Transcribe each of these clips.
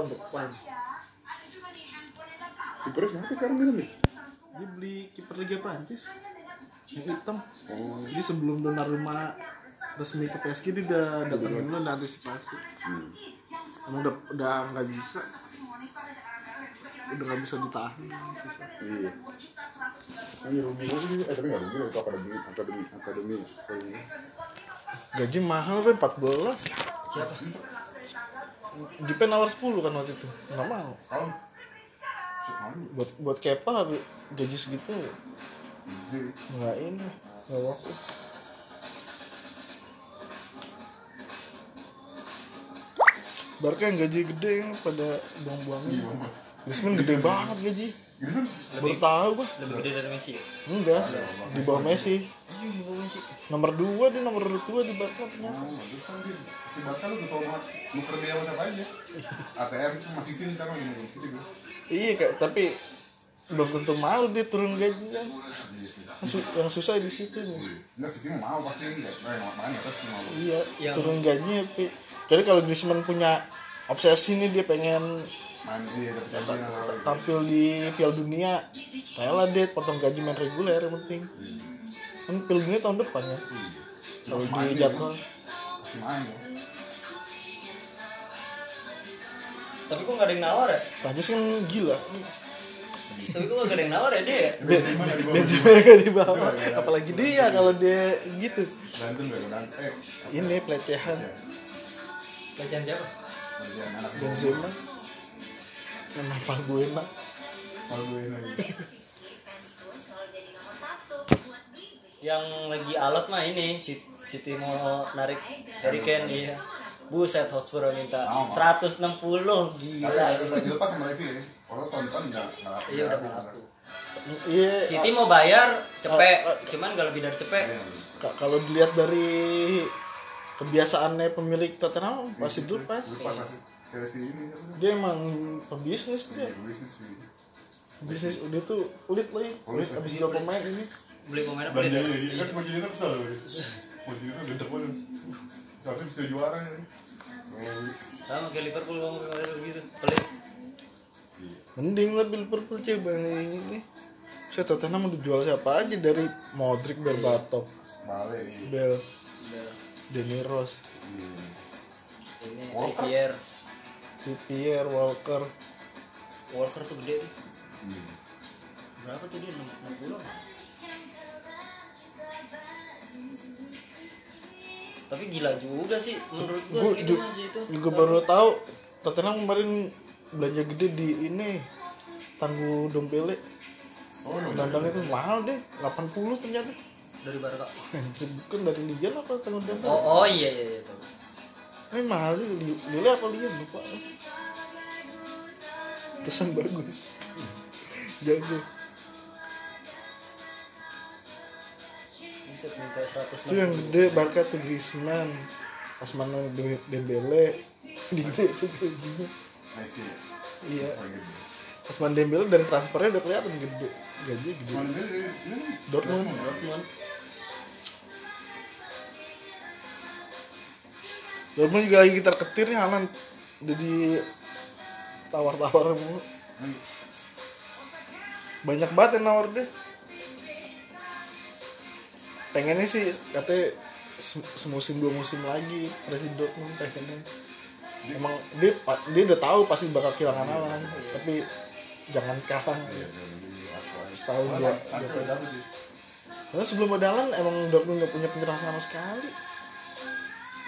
tahun depan kipernya siapa sekarang Milan nih dia beli kiper Liga Prancis. Yang hitam. Oh. Jadi sebelum Donnarumma resmi ke PSG dia udah datengin dulu udah antisipasi. Hmm. emang udah udah nggak bisa. Udah nggak bisa ditahan. Susah. iya. Ini rugi rugi eh tapi nggak rugi itu akademi akademi akademi. Akademi gaji mahal kan 14 siapa Jupe nawar 10 kan waktu itu. Nggak mau. Buat buat Kepa harus gaji segitu. Nggak ini nggak waktu Barca yang gaji gede yang pada buang-buangin. Iya Griezmann gede banget gaji. Baru tahu gua. lebih gede dari Messi ya? Enggak di bawah Messi. Iya di bawah Messi. Nomor 2 dia nomor 2 di Barca ternyata. Dia si Barca lu tau banget nuker dia sama siapa aja? ATM cuma City nih sekarang ini City gue iya kayak tapi belum tentu mau dia turun gaji kan. Iya yang susah di situ. Nih enggak City mah mau pasti enggak. Nah yang makanya atas mau. Iya Yang- turun gajinya tapi jadi kalau Griezmann punya obsesi nih dia pengen main iya apa tampil di Piala Dunia. Kayalah dia potong gaji main reguler yang penting. Kan Piala Dunia tahun depan ya. Kalau di dia, jadwal. Masih main ya tapi kok nggak ada yang nawar ya? Prancis kan gila. Tapi kok nggak ada yang nawar ya dia ya? Benzema nggak di bawah apalagi dia kalau dia gitu. Eh ini pelecehan. Ya pelecehan siapa? Benzema. Sama Valbuena. Gue lagi yang lagi alot mah ini Si- City mau narik Harry Kane iya buset Hotspur minta Mau, mau. 160 tapi gila udah dilepas sama Levy ya. Kalau tahun depan enggak iya udah laku iya City mau bayar cepet Ah, ah. cuman gak lebih dari cepet Iya, Ka- kalau dilihat dari kebiasaannya pemilik Tottenham pasti lupa pasti. Kayak si ini apa sih? dia emang pebisnis dia. Iya, bisnis udah tuh pelit lagi. Pelit abis jual pemain ini. Beli pemain apa Belanja ya? ini kan cuma kita kesel loh mau udah harusnya bisa juara ya. Sama kayak Liverpool ngomong gitu pelit. Mending lah Liverpool coba ini saya Tottenham udah jual siapa aja dari Modric Berbatov Bell Udah. Deni Rose. Ini Walker. Trippier. Trippier Walker. Walker tuh gede. Tuh Iya. berapa tuh dia? 60 tapi gila juga sih menurut gua Gua segitu masih itu. juga baru tahu Tottenham kemarin belanja gede di ini Tangguh Dombele oh Dandang itu mahal deh 80 ternyata. Dari Barca bukan dari Liga apa Tangguh Dombele oh oh iya iya iya tuh Eh mahal sih, Li- Lille apa Liga lupa. Terusan bagus. Jago bisa minta 100 Itu yang gede Barca tuh Griezmann Pas mana Dem- Dembele. Gede tuh kayak gini. Messi ya? Iya. Pas mana Dembele dari transfernya udah kelihatan gede Gaji gede. Dortmund. Dortmund Dortmund. Juga lagi gitar ketir nih Udah di Tawar-tawar mulu. Banyak banget yang nawar deh Pengennya sih katanya se- semusim dua musim lagi Presiden Dortmund pengennya. Emang dia, dia udah tahu pasti bakal kehilangan Haaland Tapi jangan sekarang. Iya, dari apa ya. Setahun dua dia. Karena sebelum ada Haaland emang Dortmund gak punya penyerang sama sekali.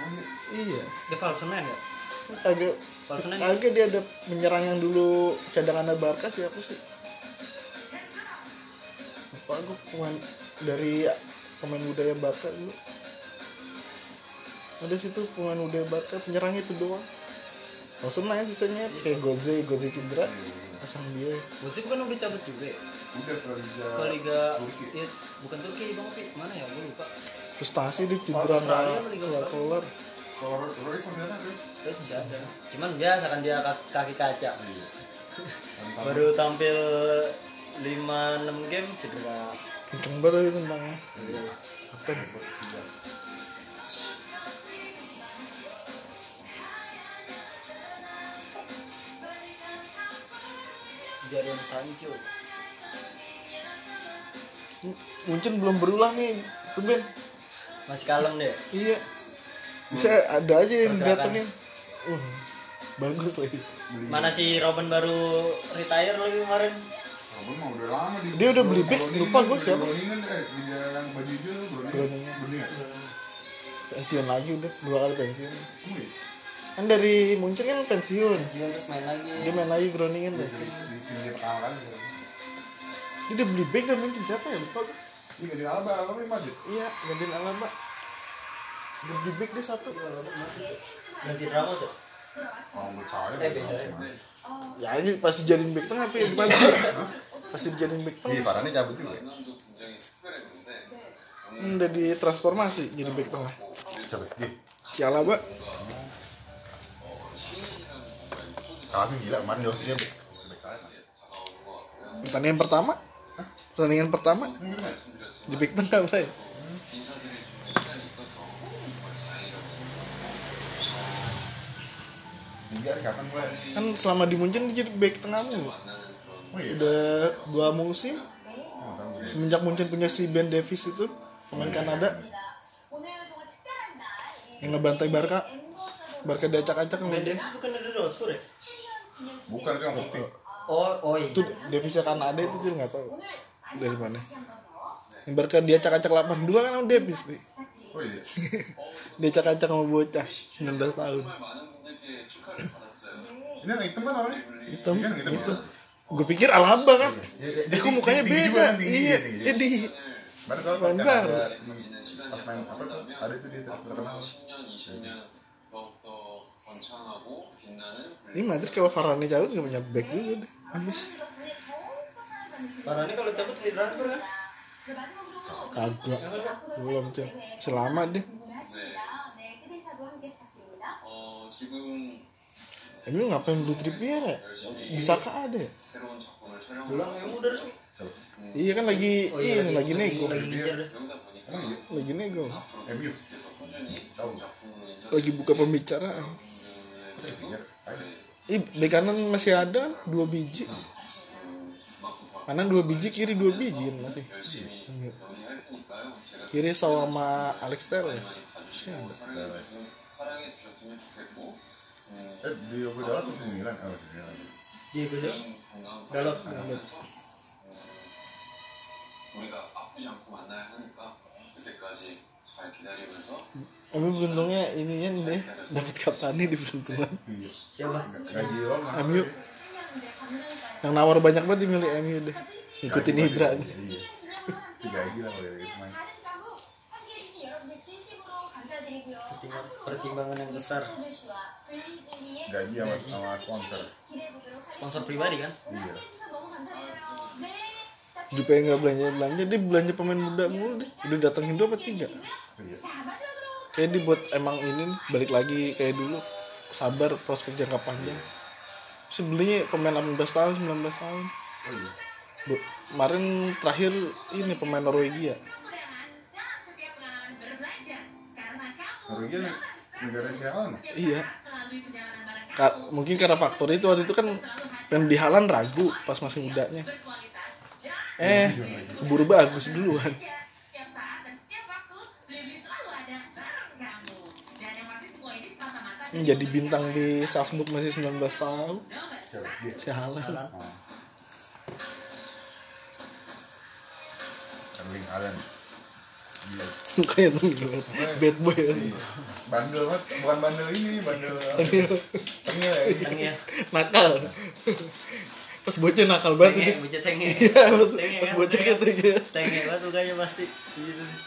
Oh, iya. Iya. Dia false nine ya? Kagak nine kagak dia ada menyerang yang dulu cadangan Barca siapa sih? Lupa gue pemain dari pemain budaya Barca dulu. Ada situ pemain budaya Barca penyerangnya itu doang. Langsung main sisanya kayak Goze Goze cedera pasang dia. Gojek kan udah cabut juga ya? Udah ke Liga ke Liga Turki. ya, bukan Turki bang mana ya? Gue lupa. Frustasi dia cedera Australia nggak kelar kelar kalau Royce masih ada Royce terus bisa ada. Cuman biasa kan dia kaki, kaca iya. Baru tampil 5-6 game cedera kenceng banget tapi tentangnya kapten. Jadon Sancho. Mungkin belum berulang nih tuh Ben masih kalem deh. Iya. Bisa ada aja yang datengin. Uh, bagus lagi. Beli- mana si Robin baru retire lagi kemarin Abang mah udah lama di Dia udah beli Groningen, lupa gua beli siapa. Groningen, eh di yang baju hijau Groningen. Groningen. Pensiun lagi udah dua kali pensiun iya. kan dari Munchen kan pensiun pensiun terus main lagi dia main lagi Groningen Di pensiun di tim dia pertama kali. dia udah beli back dan Munchen siapa ya lupa gua. Iya ganti Alba, Alba ini maju. iya gantiin Alaba udah beli back dia satu ganti Ramos ya Oh, menurut saya Eh. Beda. ya ini pasti jadiin back tengah apa ya gimana pasti dijadiin back Iya, tengah Farhannya cabut juga. ya? Hmm, udah ditransformasi jadi back tengah Cabut. Iya. si Alaba Kami gila, kemarin di Austria back. Back kanan. pertandingan pertama Hah? pertandingan pertama di back tengah Bray. Liga kapan mulai? kan selama di Munchen dia jadi back tengah mulu. Oh iya. udah dua musim. Oh, semenjak Munchen punya si Ben Davis itu pemain Kanada. Yang ngebantai Barca. Barca diacak-acak Ben sama Davis bukan dari Roscoe ya? Bukan itu yang putih. oh oh iya. Itu Davisnya Kanada itu dia nggak tahu. Dari mana? Yang Barca diacak-acak 82 kan sama Davis Pi. Oh iya. diacak-acak sama bocah 19 tahun Ini yang hitam kan awalnya? hitam Iya kan hitam. itu gue pikir Alaba kan Iya, iya. dia kok mukanya beda kan, iya tinggi. eh, di Baru kalau pas kan baru. di pas main apa tuh? Ada tuh dia terkenal. ini Madrid kalau Varane cabut nggak punya back juga deh habis ini kalau cabut free transfer kan kagak belum cel selama deh Emang ngapain beli Trippier ya? Bisa kah ada ya? pulang yang udah resmi Iya kan lagi oh iya ini lagi nego, lagi deh Emang iya? lagi nego, MU. Tahu. lagi buka pembicaraan. Ih, bek kanan masih ada kan? dua biji. Kanan dua biji, kiri dua biji kan masih. Iya. Kiri sama Alex. Siapa? Eh, di Opo Dalot masih di Milan. Oh, di Milan. Diego sih Dalot 우리가 아프지 않고 만나야 하니까 그때까지 잘 기다리면서 Tapi beruntungnya ininya deh dapat kapani di peruntungan. Iya. siapa Gaji lo mahal. MU yang nawar banyak banget dimilih MU deh. Ikutin Gaji Ibra. banyak. Iya. Si gaji lah kalau dari pemain. Pertimbangan- pertimbangan yang besar Gaji sama, sama sponsor. sponsor pribadi kan Iya. Jupe nggak belanja belanja dia belanja pemain muda mulu deh. Udah datengin dua apa tiga. Iya. Kayak dibuat emang ini nih, balik lagi kayak dulu sabar prospek jangka panjang. Sebelumnya pemain 18 tahun 19 tahun. Oh iya. Bu- Kemarin terakhir ini pemain Norwegia. Nih, negara sialan. Iya. Ka- mungkin karena faktor itu waktu itu kan pengen beli Haaland ragu pas masih mudanya. Eh, keburu bagus duluan. Jadi bintang di Salzburg masih 19 tahun. Si Haaland. Erling Haaland. Mukanya tuh gila. Bad boy. Iya. Bandel banget, bukan bandel ini, bandel tengil ya. tengnya Nakal. Pas bocah nakal banget tengnya ini. bocah tengnya Iya, pas, kan, bocah tengnya. katanya. tengnya banget mukanya pasti gitu sih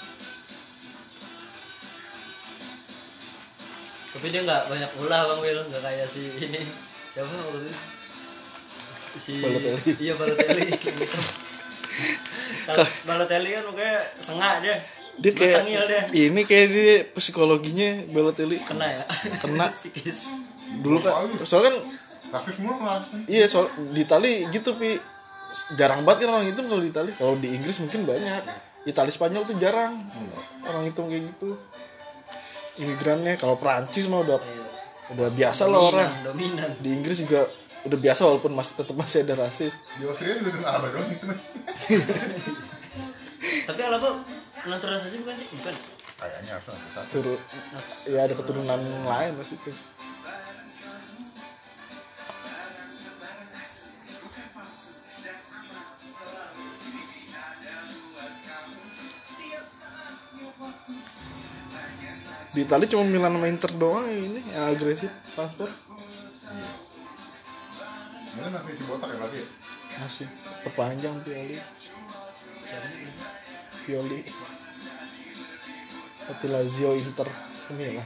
tapi dia nggak banyak ulah bang Will nggak kayak si ini siapa waktu itu si Balotelli. iya Balotelli Balotelli kan mukanya sengak dia Dia kayak ini kayak dia psikologinya Balotelli kena ya? Kena. Dulu kan soalnya kan Tapi semua kelas. iya soal di Itali gitu pi. Jarang banget kan orang itu kalau di Itali. Kalau di Inggris mungkin banyak. Itali Spanyol tuh jarang. Orang itu kayak gitu. Imigrannya kalau Prancis mah udah Iya. udah biasa lah orang. dominan. Dominan di Inggris juga udah biasa walaupun masih tetap masih ada rasis. Di Austria juga dengan Alaba doang gitu men tapi Alaba naturalisasi bukan sih? Bukan. Kayaknya harus satu. Turun ya ada keturunan lain maksudnya di Itali cuma Milan sama Inter doang yang ini yang agresif transfer ini masih si botak ya berarti ya? masih perpanjang Pioli. Pioli Berarti Lazio Inter. Milan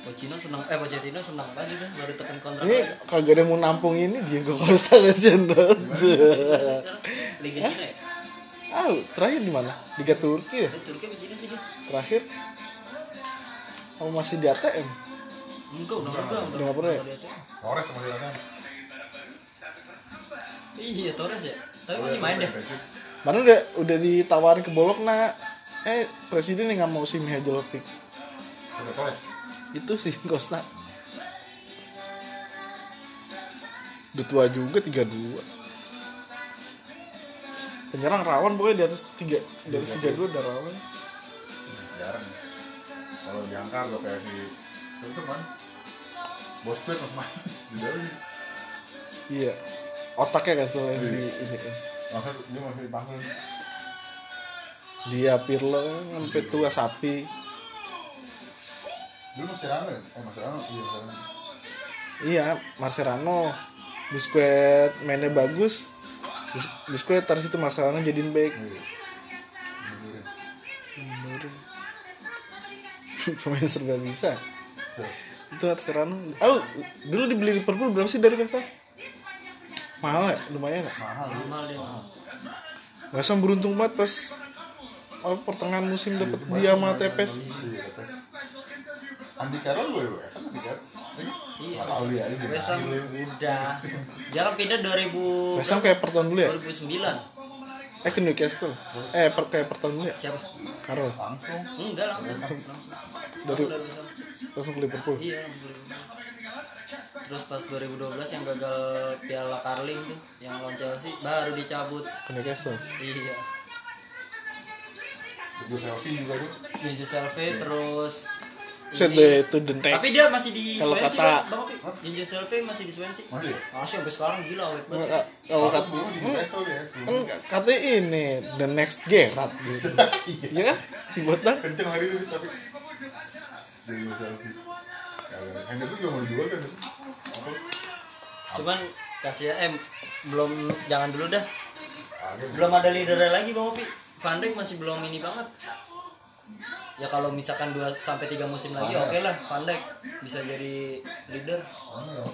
Pochettino senang eh Pochettino senang banget itu baru tekan kontrak ini ada yang mau nampung ini Diego Costa legend. Sekarang Liga Cina ya? Ah terakhir di mana? Liga Turki ya? Eh, Turki apa Cina sih dia? Terakhir. Kamu masih di ATM enggak udah enggak udah Udah nggak pernah ya? Torres sama Zidane iya Torres ya? Tapi masih main deh mana udah udah ditawarin ke Bolok nah eh presiden yang nggak mau Simi Hajelovic Udah Torres itu sih Costa udah tua juga 32 penyerang rawan pokoknya di atas tiga di atas 32 udah rawan. Jarang. Kalau diangkat lo kayak si itu kan bos gue dalam. Iya. Otaknya kan soalnya di ini kan. Dia masih dipanggil. Dia Pirlo sampai tua sapi. Dulu masih Rano ya? Eh iya masih Rano iya Busquets mainnya bagus. Bus- Busquets taruh situ jadiin back. Iya. Mundurin. pemain serba bisa. Tuh. itu Marcerano oh dulu dibeli Liverpool berapa sih dari Ham mahal ya lumayan ya mahal. Dia mahal dia West Ham beruntung banget pas oh, pertengahan musim dapat dia sama Tepes. iya Andi Carroll gue ya sama Andi Carroll Iya. Ini udah. Kan pindah 2000 West Ham kayak Everton dulu ya? 2009 eh ke Newcastle. Eh per kayak Everton dulu ya? Siapa? Karol. Langsung. Enggak langsung. Langsung. Dari- Langsung Ham. langsung ke Liverpool. Iya langsung West Ham. Terus pas 2012 yang gagal piala Carling tuh yang lawan Chelsea baru dicabut. Ke Newcastle iya. Gue selfie juga tuh. Ginger Selve terus Set the next. tapi dia masih di Kalau Swansea kata-? Ginger Selve masih di Swansea. Masih ya? Masih sampai sekarang gila awet banget. Kalau Kalau kata Newcastle dia kan sebelumnya katanya ini the next Gerrard gitu. Iya. Kan? Si botak. kenceng hari itu tapi. Gue selfie Henderson juga mau dijual kan apa cuman kasih eh belum jangan dulu dah Kagak. belum ada leadernya lagi bang Opi Van Dijk masih belum ini banget ya kalau misalkan 2 sampai 3 musim lagi oke lah Van Dijk bisa jadi leader ya?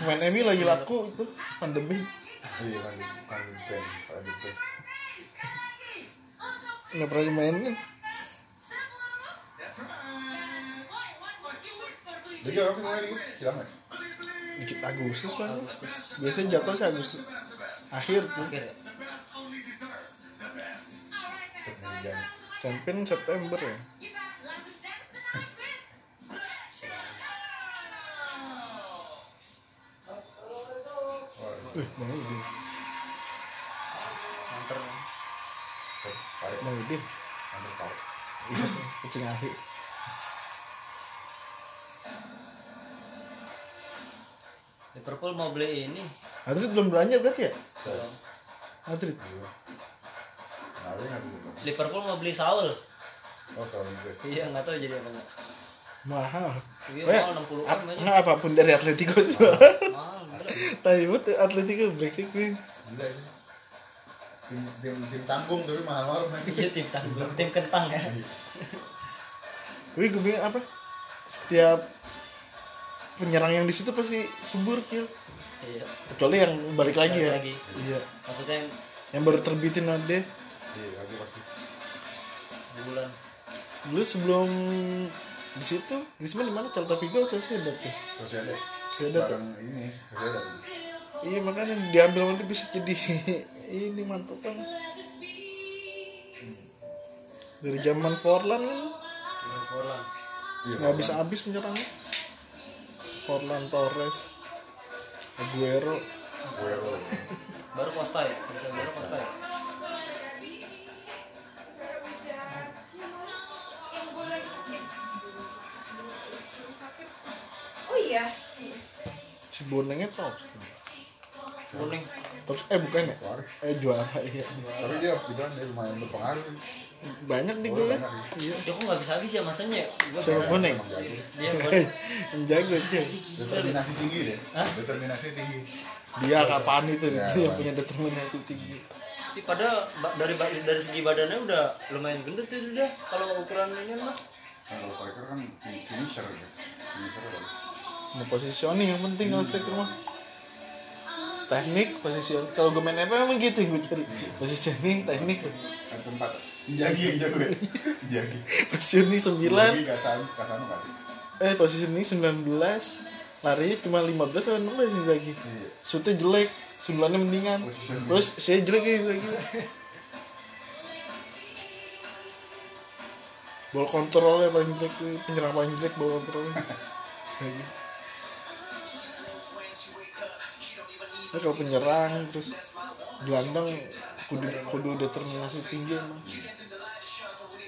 Main Emi lagi laku itu Beek. Iya pen. Nggak pernah dimainin. Liga kapan mulai nih? Silang ya? Dikit Agustus kan. Biasanya jatuh sih Agustus. Akhir tuh. akhir ya. Champion September ya. Wih. Nanti Set, tarik, Bang Udin. ambil tarik. Kucing ahli. Liverpool mau beli ini Madrid belum belanja berarti ya? Belum. Madrid. Iya. Nah. Liverpool mau beli Saul Oh, gue. iya nggak tahu jadi apa enggak Mahal. Iya, mahal 60 ap- an aja. nggak apa pun dari Atletico itu. mahal. Tapi buat Atletico brengsek nih. Gila ini. Tim, tim, tim tanggung tapi mahal-mahal iya tim tanggung tim kentang ya Tapi gue bilang apa? Setiap penyerang yang di situ pasti subur kill. iya Kecuali yang balik lagi Balik ya. lagi. Iya. maksudnya yang Yang baru terbitin Ade. Iya, lagi pasti. bulan Dulu sebelum di situ, Griezmann di mana? Celta Vigo Sociedad tuh. Terus ada. Sociedad tuh. Ini, Sociedad. Iya makanya diambil dia bisa jadi ini mantap kan. Dari zaman Forlan kan Liverpool Iya, nggak bisa habis penyerangnya. Forlan Torres Aguero Aguero baru Costa ya? Bisa baru Costa ya? Oh iya. Si Bonengnya top kuning top eh bukan ya? Eh juara iya tapi dia bilang dia lumayan berpengaruh banyak di gue banyak, iya. Dia kok nggak bisa habis ya masanya? Gue emang jago dia yang jago aja determinasi tinggi deh. Hah? determinasi tinggi. Dia kapan itu Ya, dia yang punya determinasi tinggi? Tapi padahal ba- dari dari segi badannya udah lumayan gendut itu udah kalau ukuran ini mah. Kalau striker kan fin- finisher ya finisher kan mau positioning yang penting kalau striker mah teknik position kalau gue main apa emang gitu yang gue cari positioning teknik. Tempat Injagi yang jago ya Injagi positioning 9 Injagi Kasano Kasano kan eh positioning 19 larinya cuma 15 atau 16 nih Zagi iya. Shootnya jelek sebelumnya mendingan. Terus saya jelek ya lagi ball kontrolnya paling jelek penyerang paling jelek ball kontrolnya Zagi. Nah, kalau penyerang terus gelandang kudu kudu determinasi tinggi emang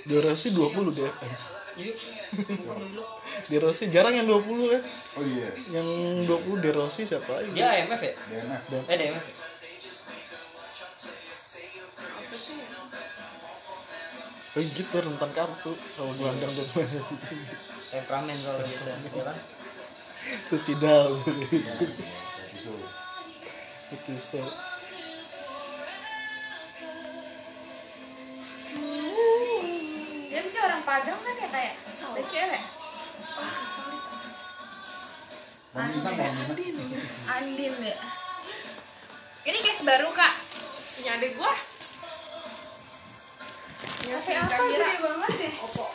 durasi 20 deh iya De Rossi jarang yang 20 ya oh iya yang 20 De Rossi siapa lagi dia AMF ya DNF eh DMF ya? Oh gitu rentan kartu kalau gelandang determinasi tinggi temperamen kalau biasa ya kan itu tidak So dia bisa orang Padang kan ya kayak ada cewek? Mau minta mau minta. Andin. Ya. Ini case baru kak. Punya adik gua. Ya, saya apa gede banget ya? Opo. Oh.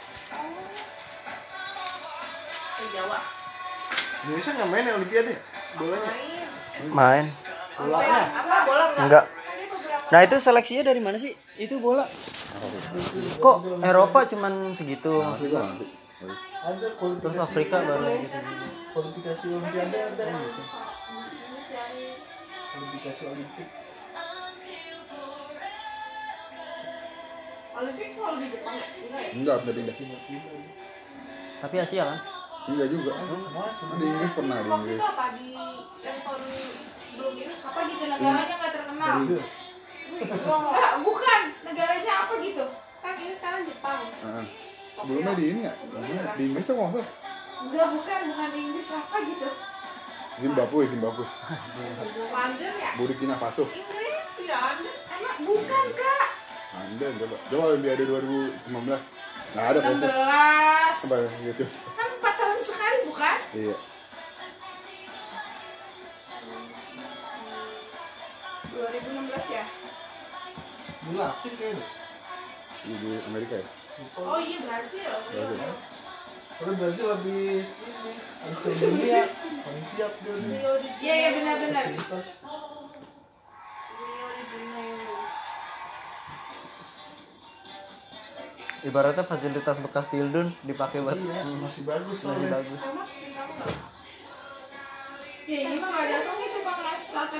Jawa. Indonesia nggak main ya Olimpiade? Bolanya Main. main bolanya Apa bola enggak? nah itu seleksinya dari mana sih? Itu bola. Kok Eropa cuman segitu? Kualifikasi terus Afrika baru. Gitu kualifikasi Olimpiade ada. Kualifikasi Olimpik. Olimpik selalu di Jepang ya? Enggak ya? enggak pindah. Tapi Asia kan? Enggak juga. Semua semua. Di Inggris pernah di Waktu Inggris. itu apa? Di yang tahun? Apa gitu negaranya nggak terkenal? Enggak, bukan. Negaranya apa gitu? Kan ini sekarang Jepang. Heeh. sebelumnya di ini nggak di Inggris tuh nggak salah Enggak, bukan. Bukan di Inggris apa gitu? Zimbabwe Zimbabwe London ya? Burkina Faso Inggris ada. Emang bukan kak. anda coba coba Olimpiade 2015 nggak ada kan 16 coba ya Kan 4 tahun sekali bukan? iya 2016 ya? dilatih kayaknya di, di Amerika ya Oh iya Brazil. Brazil. Kalau Brazil habis ini habis ke dunia paling siap dia Iya iya benar-benar. Ibaratnya fasilitas bekas Pildun dipakai buat Iya, masih bagus masih soalnya. bagus? Ya ini mah nggak datang nih tukang nasi sate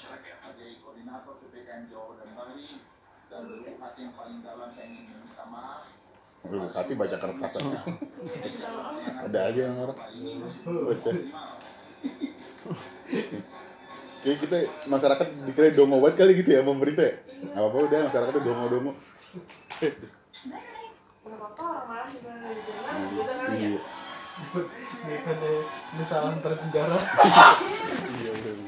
masyarakat. sebagai koordinator PPKM Jawa dan Bali dan dari hati yang paling dalam saya ingin meminta maaf Aduh, Kati baca kertas aja. Ada aja yang orang baca. Kayak kita masyarakat dikira dongo banget kali gitu ya pemerintah ya. Gak apa-apa udah masyarakatnya dongo-dongo. Kenapa apa orang malah juga nggak didengar gitu kali ya? Iya. Bukan deh, ini salah antar negara. Iya.